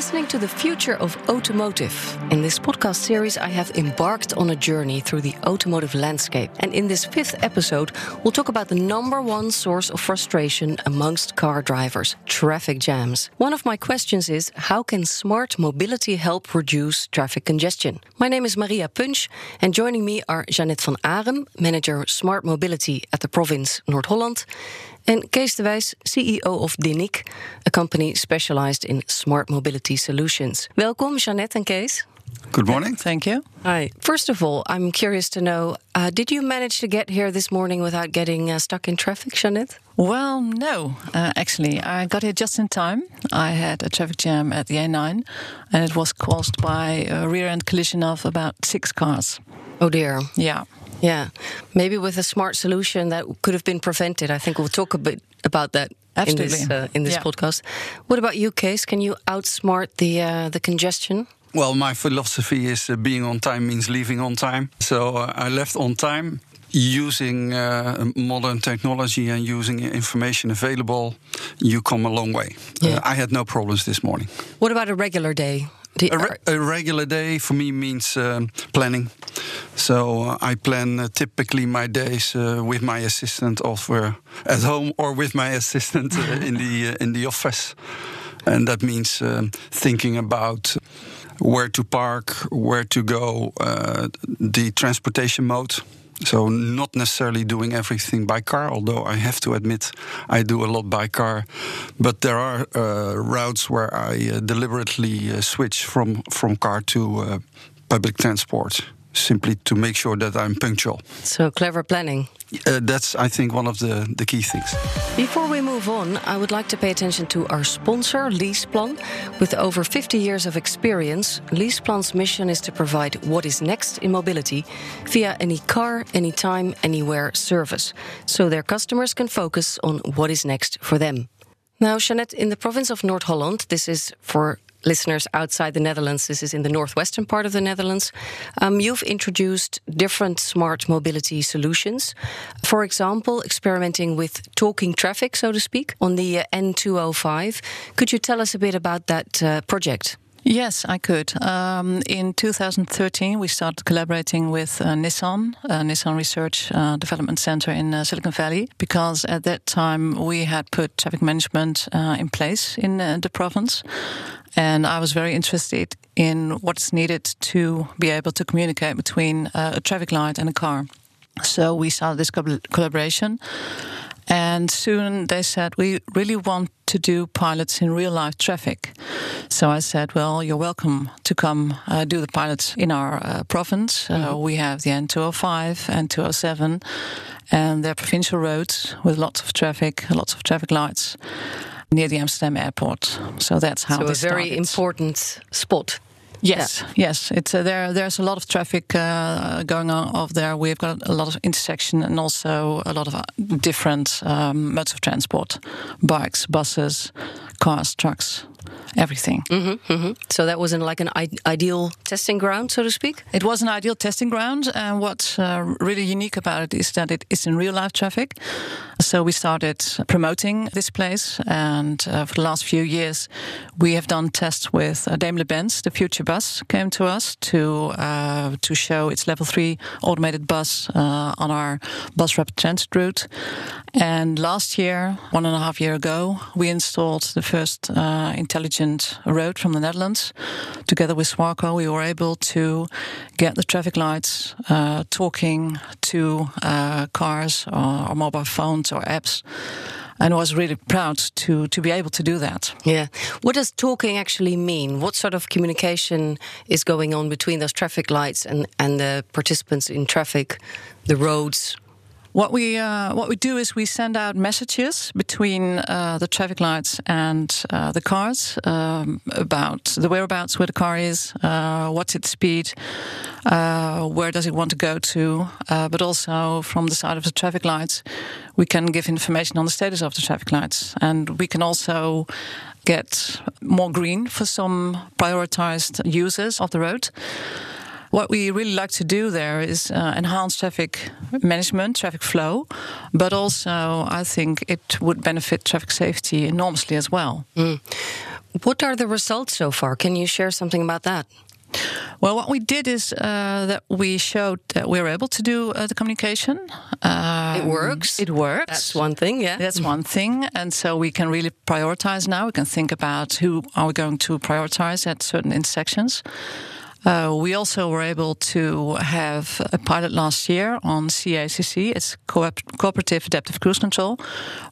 listening to the future of automotive. In this podcast series, I have embarked on a journey through the automotive landscape. And in this fifth episode, we'll talk about the number one source of frustration amongst car drivers traffic jams. One of my questions is how can smart mobility help reduce traffic congestion? My name is Maria Punch, and joining me are Jeannette van Arem, manager smart mobility at the province Noord-Holland, and Kees de Wijs, CEO of Dinic, a company specialized in smart mobility solutions. Welcome, Jeannette and Kees. Good morning. Thank you. Hi. First of all, I'm curious to know uh, did you manage to get here this morning without getting uh, stuck in traffic, Jeannette? Well, no, uh, actually. I got here just in time. I had a traffic jam at the A9, and it was caused by a rear end collision of about six cars. Oh, dear. Yeah. Yeah, maybe with a smart solution that could have been prevented. I think we'll talk a bit about that Absolutely. in this uh, in this Yeah. podcast. What about you, Kees? Can you outsmart the uh, the congestion? Well, my philosophy is uh, being on time means leaving on time. So uh, I left on time using uh, modern technology and using information available. You come a long way. Yeah. Uh, I had no problems this morning. What about a regular day? A, re- a regular day for me means um, planning. So uh, I plan uh, typically my days uh, with my assistant, or at home, or with my assistant uh, in the uh, in the office, and that means um, thinking about where to park, where to go, uh, the transportation mode. So not necessarily doing everything by car, although I have to admit I do a lot by car. But there are uh, routes where I uh, deliberately uh, switch from from car to uh, public transport, simply to make sure that I'm punctual. so clever planning. Uh, that's, I think, one of the, the key things. Before we move on, I would like to pay attention to our sponsor, LeasePlan. With over 50 years of experience, LeasePlan's mission is to provide what is next in mobility via any car, anytime, anywhere service, so their customers can focus on what is next for them. Now, Jeannette, in the province of North Holland, this is for listeners outside the Netherlands, this is in the northwestern part of the Netherlands. Um, you've introduced different smart mobility solutions. For example, experimenting with talking traffic, so to speak, on the uh, N205. Could you tell us a bit about that uh, project? Yes, I could. Um, in 2013, we started collaborating with uh, Nissan, uh, Nissan Research uh, Development Center in uh, Silicon Valley, because at that time we had put traffic management uh, in place in uh, the province. And I was very interested in what's needed to be able to communicate between a traffic light and a car. So we started this co- collaboration. And soon they said, we really want to do pilots in real life traffic. So I said, well, you're welcome to come uh, do the pilots in our uh, province. Uh, we have the N205 and 207, and they're provincial roads with lots of traffic, lots of traffic lights near the Amsterdam airport. So that's how so, a this very started. important spot. Yes, yes. It's uh, there. There's a lot of traffic uh, going on over there. We've got a lot of intersection and also a lot of uh, different um, modes of transport: bikes, buses, cars, trucks, everything. hmm So that was in like an I- ideal testing ground, so to speak. It was an ideal testing ground, and what's uh, really unique about it is that it is in real life traffic. So we started promoting this place, and uh, for the last few years, we have done tests with uh, Daimler-Benz. The Future Bus came to us to uh, to show its level three automated bus uh, on our bus rapid transit route. And last year, one and a half year ago, we installed the first uh, intelligent road from the Netherlands. Together with Swarco, we were able to get the traffic lights uh, talking to uh, cars or, or mobile phones or apps. And was really proud to, to be able to do that. Yeah. What does talking actually mean? What sort of communication is going on between those traffic lights and, and the participants in traffic, the roads? What we uh, what we do is we send out messages between uh, the traffic lights and uh, the cars um, about the whereabouts where the car is, uh, what's its speed, uh, where does it want to go to, uh, but also from the side of the traffic lights, we can give information on the status of the traffic lights, and we can also get more green for some prioritized users of the road. What we really like to do there is uh, enhance traffic management, traffic flow, but also I think it would benefit traffic safety enormously as well. What are the results so far? Can you share something about that? Well, what we did is uh, that we showed that we were able to do uh, the communication. Um, it works. It works. That's one thing. Yeah, that's one thing, and so we can really prioritize now. We can think about who are we going to prioritize at certain intersections. Uh, we also were able to have a pilot last year on CACC. It's Co Cooperative Adaptive Cruise Control.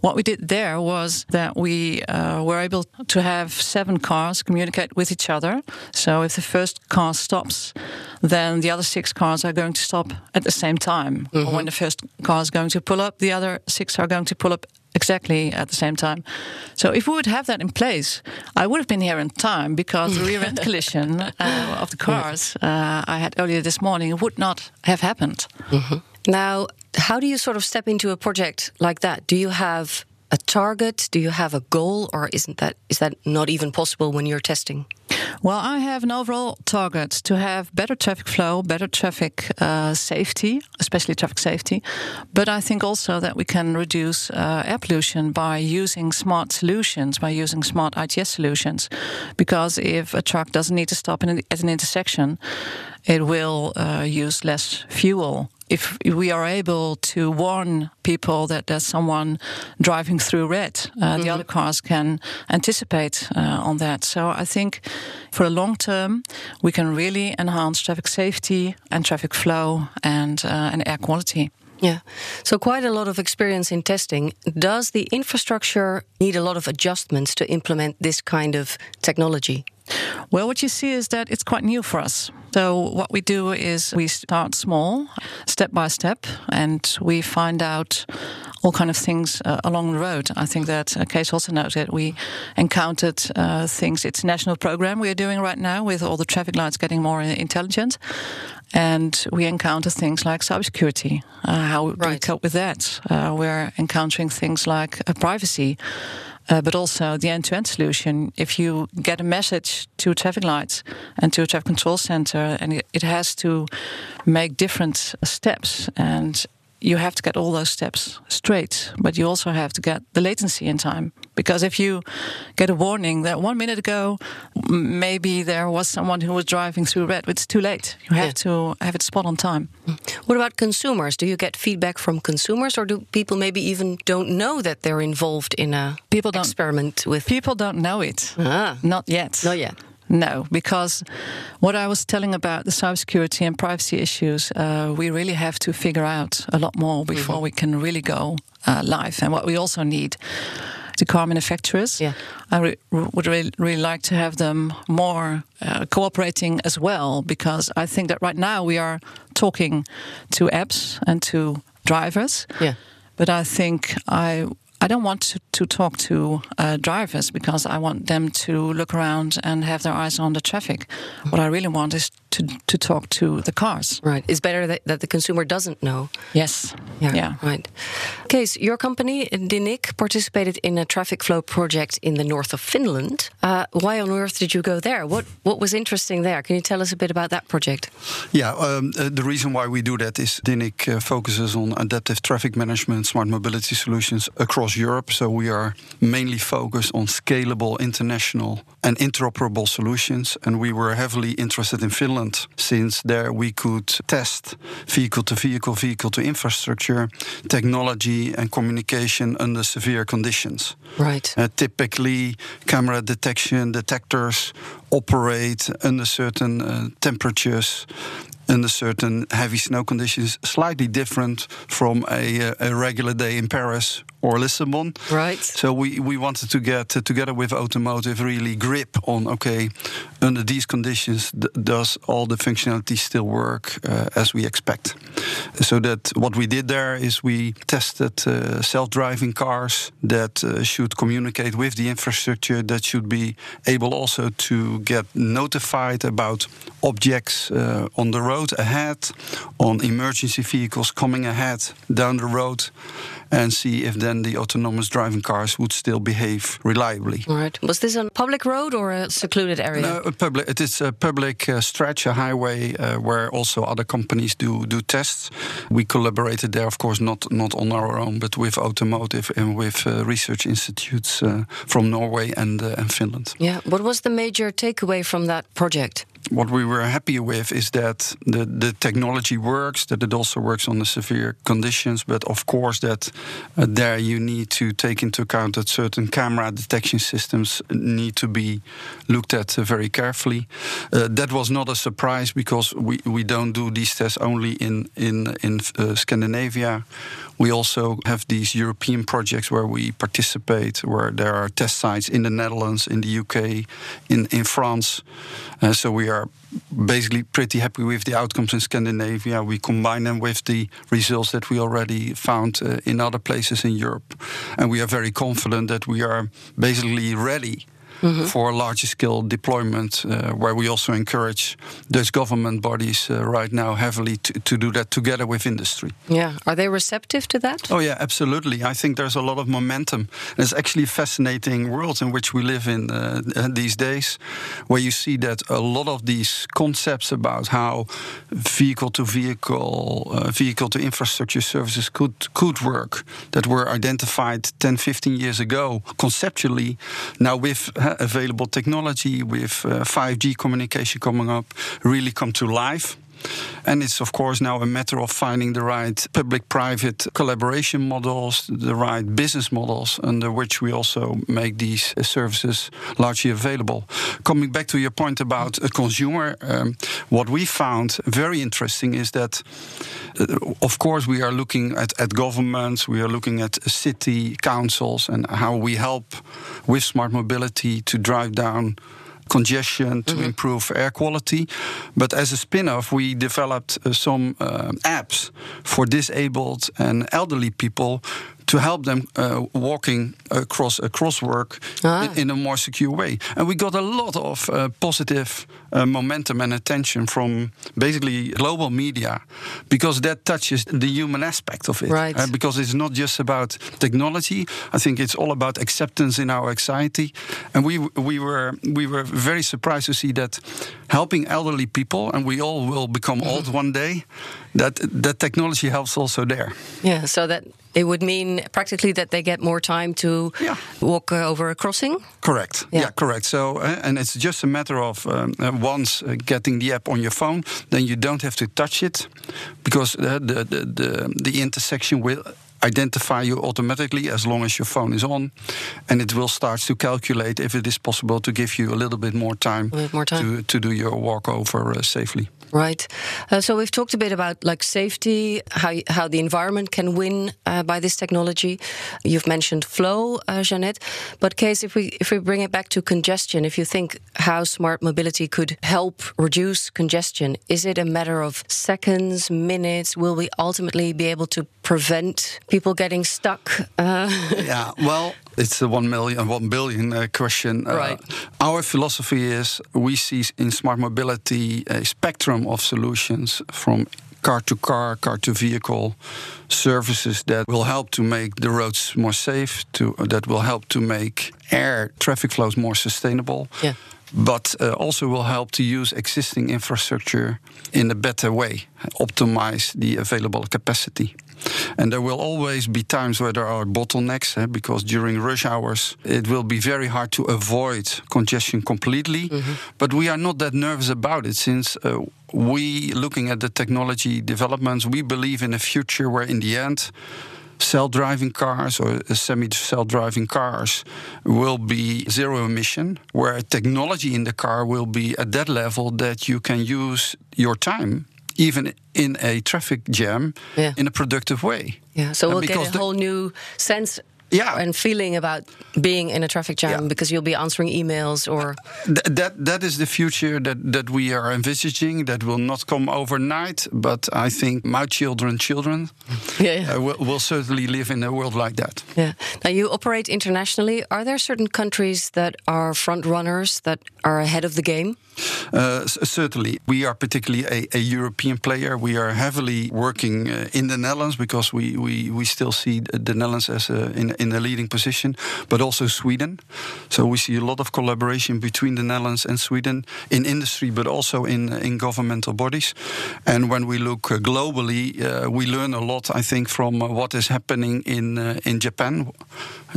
What we did there was that we uh, were able to have seven cars communicate with each other. So if the first car stops, then the other six cars are going to stop at the same time. Mm -hmm. Or when the first car is going to pull up, the other six are going to pull up exactly at the same time. So if we would have that in place, I would have been here in time because the rear end collision uh, of the cars uh, I had earlier this morning would not have happened. Mm -hmm. Now, how do you sort of step into a project like that? Do you have a target? Do you have a goal, or isn't that is that not even possible when you're testing? Well, I have an overall target to have better traffic flow, better traffic uh, safety, especially traffic safety. But I think also that we can reduce uh, air pollution by using smart solutions, by using smart ITS solutions. Because if a truck doesn't need to stop an, at an intersection, it will uh, use less fuel if we are able to warn people that there's someone driving through red, uh, mm-hmm. the other cars can anticipate uh, on that. So I think for the long term, we can really enhance traffic safety and traffic flow and uh, and air quality. Yeah. So, quite a lot of experience in testing. Does the infrastructure need a lot of adjustments to implement this kind of technology? Well, what you see is that it's quite new for us. So, what we do is we start small, step by step, and we find out all kind of things uh, along the road. I think that uh, Kees also noted we encountered uh, things. It's a national program we are doing right now with all the traffic lights getting more intelligent. And we encounter things like cybersecurity. Uh, how right. do we cope with that? Uh, we're encountering things like uh, privacy. Uh, but also the end-to-end solution. If you get a message to a traffic lights and to a traffic control center, and it, it has to make different steps, and you have to get all those steps straight, but you also have to get the latency in time. Because if you get a warning that one minute ago, maybe there was someone who was driving through red, it's too late. You have yeah. to have it spot on time. What about consumers? Do you get feedback from consumers, or do people maybe even don't know that they're involved in a people don't, experiment with? People don't know it. Ah. Not yet. Not yet. No, because what I was telling about the cybersecurity and privacy issues, uh, we really have to figure out a lot more before mm -hmm. we can really go uh, live. And what we also need the car manufacturers. Yeah. I re would really, really like to have them more uh, cooperating as well, because I think that right now we are talking to apps and to drivers. Yeah. But I think I I don't want to, to talk to uh, drivers because I want them to look around and have their eyes on the traffic. What I really want is to, to talk to the cars. Right. It's better that, that the consumer doesn't know. Yes. Yeah. yeah. Right. Kees, your company, Dynniq, participated in a traffic flow project in the north of Finland. Uh, why on earth did you go there? What What was interesting there? Can you tell us a bit about that project? Yeah. Um, uh, the reason why we do that is Dynniq uh, focuses on adaptive traffic management, smart mobility solutions across Europe. So we are mainly focused on scalable, international, and interoperable solutions. And we were heavily interested in Finland since there we could test vehicle to vehicle, vehicle to infrastructure, technology, and communication under severe conditions. Right. Uh, typically, camera detection detectors operate under certain uh, temperatures under certain heavy snow conditions, slightly different from a, a regular day in Paris or Lisbon. Right. So we, we wanted to get uh, together with automotive really grip on okay, under these conditions, does all the functionality still work uh, as we expect? So that what we did there is we tested uh, self-driving cars that uh, should communicate with the infrastructure that should be able also to get notified about objects uh, on the road ahead, on emergency vehicles coming ahead down the road, and see if then the autonomous driving cars would still behave reliably. All right. Was this on public road or a secluded area? No, a public. It is a public uh, stretch, a highway uh, where also other companies do do tests. We collaborated there, of course, not not on our own, but with automotive and with uh, research institutes uh, from Norway and uh, and Finland. Yeah. What was the major takeaway from that project? What we were happy with is that the, the technology works, that it also works on the severe conditions, but of course that uh, there you need to take into account that certain camera detection systems need to be looked at uh, very carefully. Uh, that was not a surprise because we, we don't do these tests only in in in uh, Scandinavia. We also have these European projects where we participate, where there are test sites in the Netherlands, in the UK, in in France. Uh, so we are basically pretty happy with the outcomes in Scandinavia. We combine them with the results that we already found uh, in other places in Europe. And we are very confident that we are basically ready mm-hmm. for larger scale deployment, uh, where we also encourage Dutch government bodies uh, right now heavily to, to do that together with industry. Yeah, are they receptive to that? Oh yeah, absolutely. I think there's a lot of momentum. And it's actually a fascinating world in which we live in uh, these days, where you see that a lot of these concepts about how vehicle to vehicle, uh, vehicle to infrastructure services could could work that were identified 10, 15 years ago conceptually, now with available technology with uh, 5G communication coming up really come to life. And it's, of course, now a matter of finding the right public private collaboration models, the right business models under which we also make these services largely available. Coming back to your point about a consumer, um, what we found very interesting is that, uh, of course, we are looking at, at governments, we are looking at city councils, and how we help with smart mobility to drive down congestion, to mm-hmm. improve air quality. But as a spin off, we developed uh, some uh, apps for disabled and elderly people to help them uh, walking across a crosswalk ah. in, in, a more secure way. And we got a lot of uh, positive uh, momentum and attention from basically global media because that touches the human aspect of it. Right. Uh, because it's not just about technology. I think it's all about acceptance in our anxiety. And we we were we were very surprised to see that helping elderly people, and we all will become old mm-hmm. one day. That that technology helps also there. Yeah. So that it would mean practically that they get more time to yeah. walk uh, over a crossing. Correct. Yeah, yeah correct. So, uh, and it's just a matter of um, uh, once uh, getting the app on your phone, then you don't have to touch it because the the the, the intersection will identify you automatically as long as your phone is on, and it will start to calculate if it is possible to give you a little bit more time, more time. To, to do your walk over uh, safely. Right. Uh, so we've talked a bit about like safety, how how the environment can win uh, by this technology. You've mentioned flow, uh, Jeannette. But Kees if we if we bring it back to congestion, if you think how smart mobility could help reduce congestion, is it a matter of seconds, minutes? Will we ultimately be able to prevent people getting stuck? Uh, yeah. Well, it's a one million, one billion uh, question. Uh, right. Our philosophy is we see in smart mobility a spectrum of solutions from car to car, car to vehicle services that will help to make the roads more safe, to that will help to make air traffic flows more sustainable. Yeah. But uh, also will help to use existing infrastructure in a better way, optimize the available capacity. And there will always be times where there are bottlenecks, eh, because during rush hours it will be very hard to avoid congestion completely. Mm-hmm. But we are not that nervous about it since uh, we, looking at the technology developments, we believe in a future where in the end, self-driving cars or uh, semi-self-driving cars will be zero emission where technology in the car will be at that level that you can use your time even in a traffic jam yeah. in a productive way. Yeah, so we'll get a whole new sense yeah. and feeling about being in a traffic jam yeah. because you'll be answering emails or Th that that is the future that that we are envisaging that will not come overnight but i think my children children yeah, yeah. Uh, will, will, certainly live in a world like that yeah now you operate internationally are there certain countries that are front runners that are ahead of the game Uh, certainly, we are particularly a, a, European player. We are heavily working uh, in the Netherlands because we, we, we still see the Netherlands as a, in, in a leading position, but also Sweden. So we see a lot of collaboration between the Netherlands and Sweden in industry, but also in in governmental bodies. And when we look uh, globally, uh, we learn a lot, I think, from uh, what is happening in in Japan.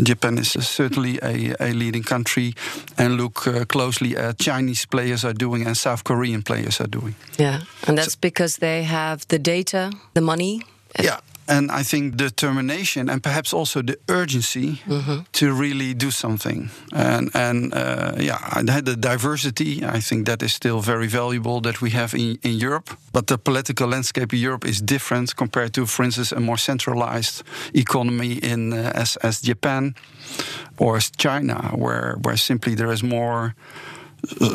Japan is certainly a, a leading country, and look uh, closely at Chinese players are doing and South Korean players are doing. Yeah, and that's so, because they have the data, the money. Yeah, and I think determination and perhaps also the urgency mm-hmm. to really do something. And and uh, yeah, the diversity. I think that is still very valuable that we have in, in Europe. But the political landscape in Europe is different compared to, for instance, a more centralized economy in uh, as as Japan or as China, where where simply there is more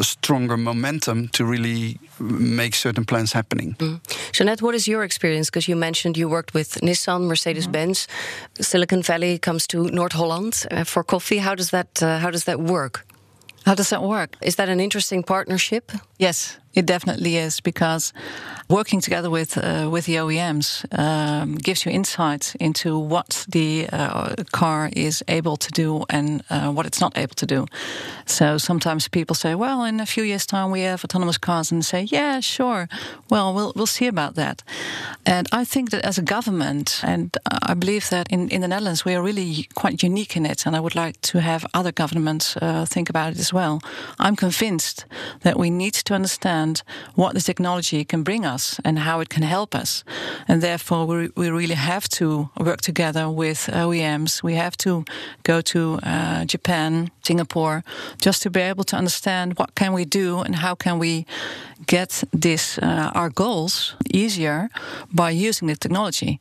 stronger momentum to really make certain plans happening. Mm. Jeanette, what is your experience? Because you mentioned you worked with Nissan, Mercedes Benz, mm-hmm. Silicon Valley comes to North Holland uh, for coffee. How does that uh, how does that work? How does that work? Is that an interesting partnership? Yes, it definitely is because working together with uh, with the OEMs um, gives you insight into what the uh, car is able to do and uh, what it's not able to do. So sometimes people say, "Well, in a few years' time, we have autonomous cars," and say, "Yeah, sure. Well, we'll we'll see about that." And I think that as a government, and I believe that in in the Netherlands, we are really quite unique in it, and I would like to have other governments uh, think about it as well. I'm convinced that we need to understand what the technology can bring us us and how it can help us. And therefore, we, we really have to work together with OEMs. We have to go to uh, Japan, Singapore, just to be able to understand what can we do and how can we get this uh, our goals easier by using the technology.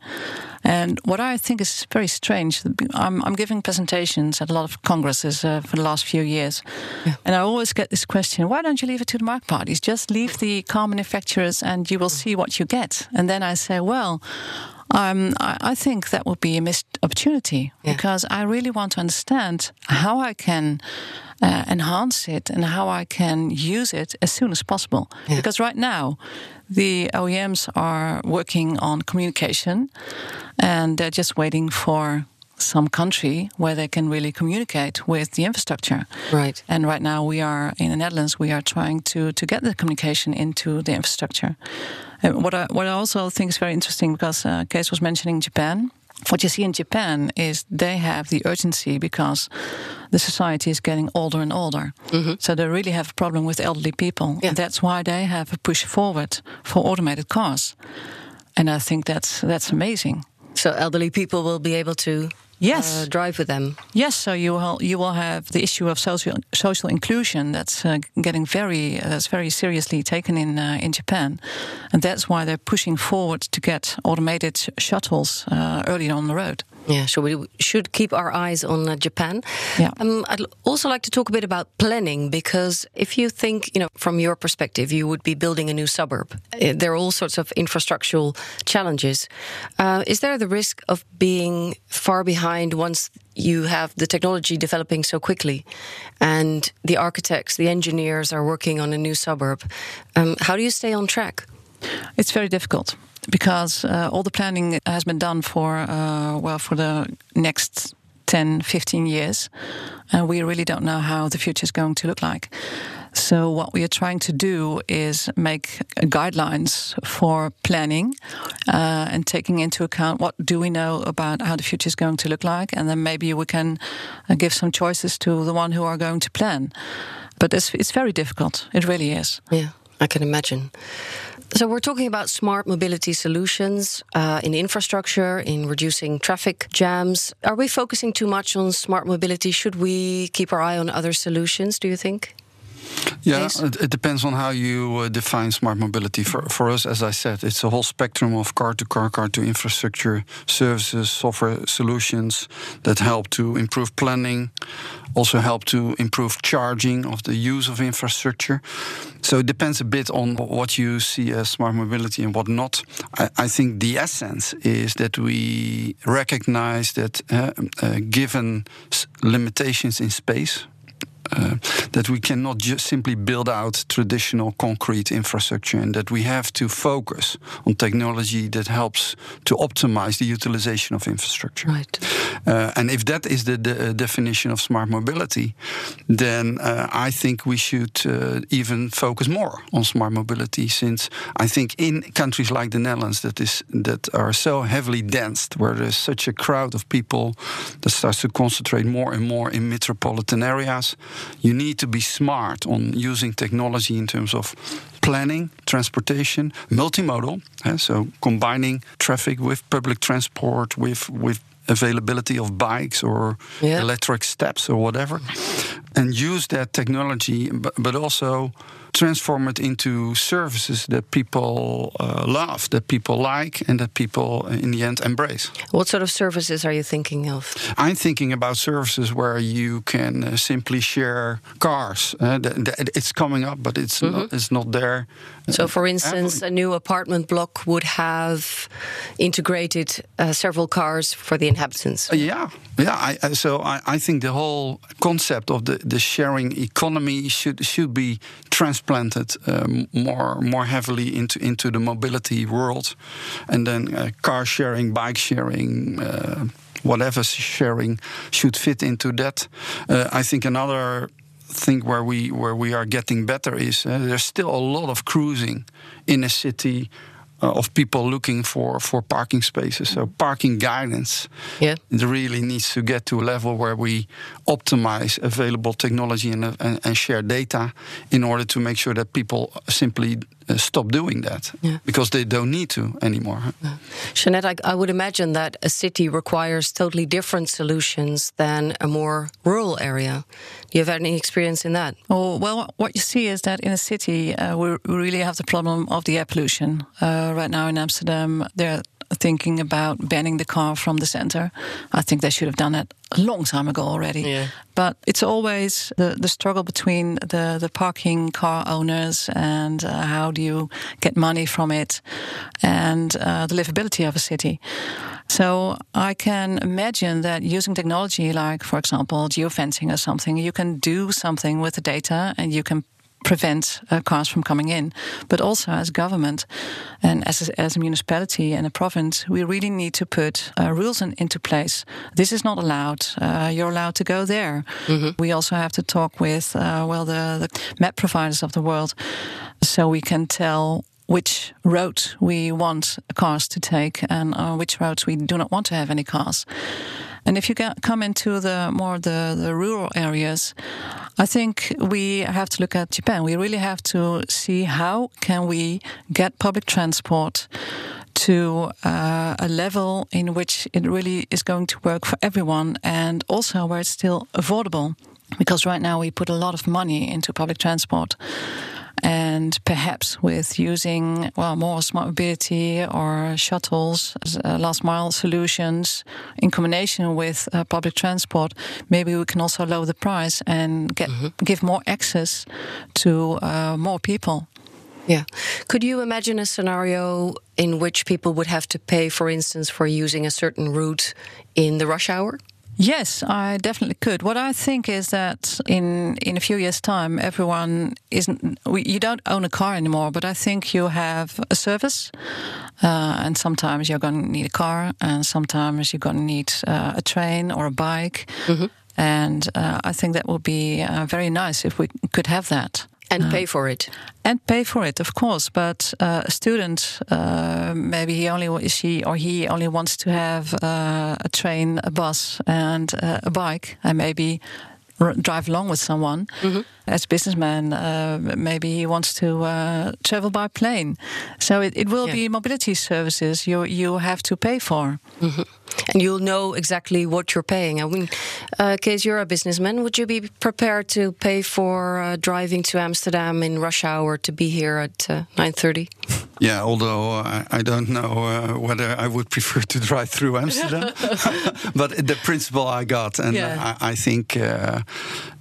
And what I think is very strange, I'm, I'm giving presentations at a lot of congresses uh, for the last few years, yeah. and I always get this question: Why don't you leave it to the market parties? Just leave the car manufacturers, and you will see what you get. And then I say, well. Um, I, I, think that would be a missed opportunity yeah. because I really want to understand how I can uh, enhance it and how I can use it as soon as possible. Yeah. Because right now, the OEMs are working on communication and they're just waiting for some country where they can really communicate with the infrastructure. Right. And right now we are in the Netherlands. We are trying to to get the communication into the infrastructure. And what I what I also think is very interesting because uh, Kees was mentioning Japan what you see in Japan is they have the urgency because the society is getting older and older. Mm-hmm. So they really have a problem with elderly people. Yeah. That's why they have a push forward for automated cars. And I think that's that's amazing. So elderly people will be able to yes. Uh, drive with them. Yes, so you will you will have the issue of social social inclusion that's uh, getting very uh, that's very seriously taken in uh, in Japan, and that's why they're pushing forward to get automated shuttles uh, early on the road. Yeah, so we should keep our eyes on uh, Japan. Yeah. Um, I'd also like to talk a bit about planning because if you think, you know, from your perspective, you would be building a new suburb. Uh, there are all sorts of infrastructural challenges. Uh, is there the risk of being far behind once you have the technology developing so quickly and the architects, the engineers are working on a new suburb? Um, how do you stay on track? It's very difficult because uh, all the planning has been done for uh, well for the next 10 15 years and we really don't know how the future is going to look like. So what we are trying to do is make guidelines for planning uh, and taking into account what do we know about how the future is going to look like and then maybe we can uh, give some choices to the one who are going to plan. But it's, it's very difficult. It really is. Yeah i can imagine so, we're talking about smart mobility solutions uh, in infrastructure, in reducing traffic jams. Are we focusing too much on smart mobility? Should we keep our eye on other solutions, do you think? Yeah, it, it, depends on how you uh, define smart mobility. For, for us, as I said, it's a whole spectrum of car to car, car to infrastructure services, software solutions that help to improve planning, also help to improve charging of the use of infrastructure. So it depends a bit on what you see as smart mobility and what not. I, I think the essence is that we recognize that uh, uh, given limitations in space, that we cannot just simply build out traditional concrete infrastructure, and that we have to focus on technology that helps to optimize the utilization of infrastructure. Right. Uh, and if that is the, the definition of smart mobility, then uh, I think we should uh, even focus more on smart mobility, since I think in countries like the Netherlands that is that are so heavily densed, where there's such a crowd of people that starts to concentrate more and more in metropolitan areas, you need to be smart on using technology in terms of planning, transportation, multimodal, eh, so combining traffic with public transport, with with availability of bikes or Yeah. electric steps or whatever, and use that technology, but, but also transform it into services that people uh, love, that people like, and that people uh, in the end embrace. What sort of services are you thinking of? I'm thinking about services where you can uh, simply share cars. Uh, th- th- it's coming up, but it's not, it's not there. So, for instance, a new apartment block would have integrated uh, several cars for the inhabitants. Uh, yeah, yeah. I, I, so I, I think the whole concept of the, the sharing economy should should be transplanted um, more more heavily into into the mobility world, and then uh, car sharing, bike sharing. Uh, Whatever sharing should fit into that. Uh, I think another thing where we where we are getting better is uh, there's still a lot of cruising in a city Uh, of people looking for for parking spaces. So mm-hmm. parking guidance Yeah. it really needs to get to a level where we optimize available technology and, uh, and, and share data in order to make sure that people simply uh, stop doing that Yeah. because they don't need to anymore. Jeanette, I, I would imagine that a city requires totally different solutions than a more rural area. Do you have any experience in that? Oh, well, what you see is that in a city, uh, we we really have the problem of the air pollution. Uh, right now in Amsterdam, they're thinking about banning the car from the center. I think they should have done it a long time ago already. Yeah. But it's always the, the struggle between the, the parking car owners and uh, how do you get money from it and uh, the livability of a city. So I can imagine that using technology like, for example, geofencing or something, you can do something with the data and you can prevent uh, cars from coming in. But also as government and as a, as a municipality and a province, we really need to put uh, rules in, into place. This is not allowed. Uh, you're allowed to go there. We also have to talk with uh, well the, the map providers of the world, so we can tell which road we want cars to take and uh, which roads we do not want to have any cars. And if you get, come into the more the, the rural areas, I think we have to look at Japan. We really have to see how can we get public transport to uh, a level in which it really is going to work for everyone and also where it's still affordable. Because right now we put a lot of money into public transport and perhaps with using well more smart mobility or shuttles, uh, last mile solutions in combination with uh, public transport, maybe we can also lower the price and get give more access to uh, more people. Yeah. Could you imagine a scenario in which people would have to pay, for instance, for using a certain route in the rush hour? Yes, I definitely could. What I think is that in in a few years' time, everyone isn't. You don't own a car anymore, but I think you have a service, uh, and sometimes you're going to need a car, and sometimes you're going to need uh, a train or a bike, and uh, I think that would be uh, very nice if we could have that. And pay for it. And pay for it, of course. But uh, a student, uh, maybe he only she or he only wants to have uh, a train, a bus, and uh, a bike, and maybe drive along with someone. As a businessman, uh, maybe he wants to uh, travel by plane. So it, it will Yeah. be mobility services you you have to pay for. And you'll know exactly what you're paying. I mean, uh, Kees, you're a businessman. Would you be prepared to pay for uh, driving to Amsterdam in rush hour to be here at uh, 9.30? Yeah, although uh, I don't know uh, whether I would prefer to drive through Amsterdam, but the principle I got, and Yeah. I, I think uh,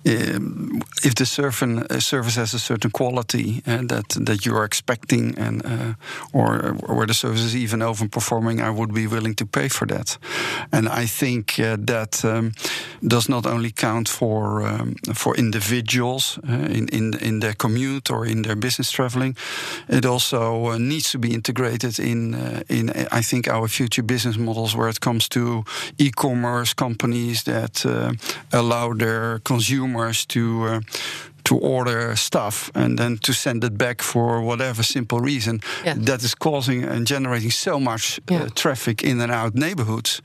um, if the uh, service has a certain quality uh, that that you are expecting, and uh, or, or where the service is even overperforming, I would be willing to pay for that. And I think uh, that um, does not only count for um, for individuals uh, in in in their commute or in their business traveling. It also uh, needs to be integrated in in I think our future business models where it comes to e-commerce companies that allow their consumers to uh, to order stuff and then to send it back for whatever simple reason yeah. that is causing and generating so much uh, yeah. uh, traffic in and out neighborhoods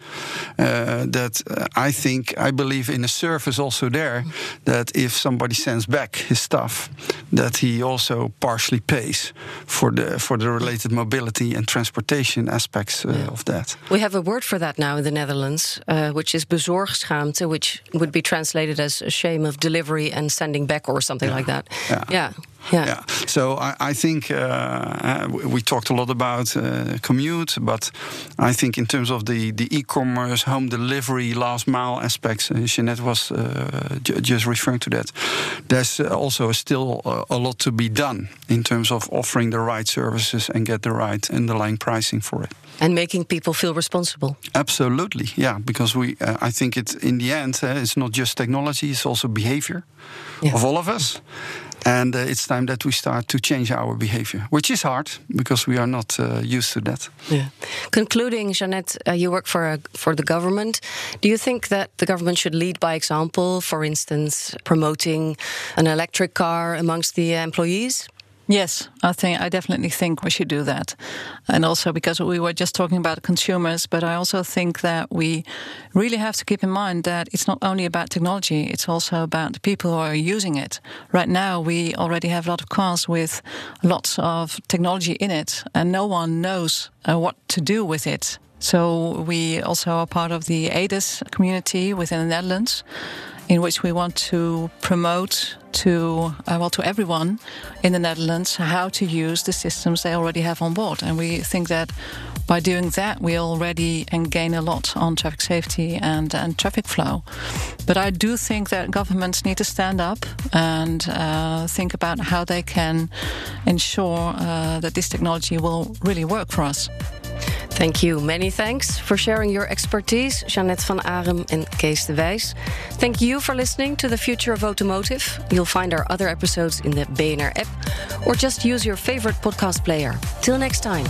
uh, that uh, I think I believe in a service also there that if somebody sends back his stuff that he also partially pays for the for the related mobility and transportation aspects uh, yeah. of that. We have a word for that now in the Netherlands, uh, which is bezorgschaamte, which would be translated as a shame of delivery and sending back or something yeah. like that. Yeah. yeah. Yeah. yeah. So I, I think uh, uh we talked a lot about uh, commute, but I think in terms of the, the e-commerce, home delivery, last mile aspects, uh, Jeanette was uh, just referring to that. There's also still a lot to be done in terms of offering the right services and get the right underlying pricing for it. And making people feel responsible. Absolutely, yeah. Because we, uh, I think it in the end, uh, it's not just technology; it's also behavior yeah. of all of us. And uh, it's time that we start to change our behavior, which is hard because we are not uh, used to that. Yeah. Concluding, Jeanette, uh, you work for, for the government. Do you think that the government should lead by example, for instance, promoting an electric car amongst the employees? Yes, I think I definitely think we should do that. And also because we were just talking about consumers, but I also think that we really have to keep in mind that it's not only about technology, it's also about the people who are using it. Right now we already have a lot of cars with lots of technology in it and no one knows uh, what to do with it. So we also are part of the ADAS community within the Netherlands in which we want to promote to uh, well to everyone in the Netherlands how to use the systems they already have on board, and we think that by doing that we already gain a lot on traffic safety and and traffic flow. But I do think that governments need to stand up and uh, think about how they can ensure uh, that this technology will really work for us. Thank you. Many thanks for sharing your expertise, Jeannette van Arem and Kees de Wijs. Thank you for listening to The Future of Automotive. You'll find our other episodes in the BNR app or just use your favorite podcast player. Till next time.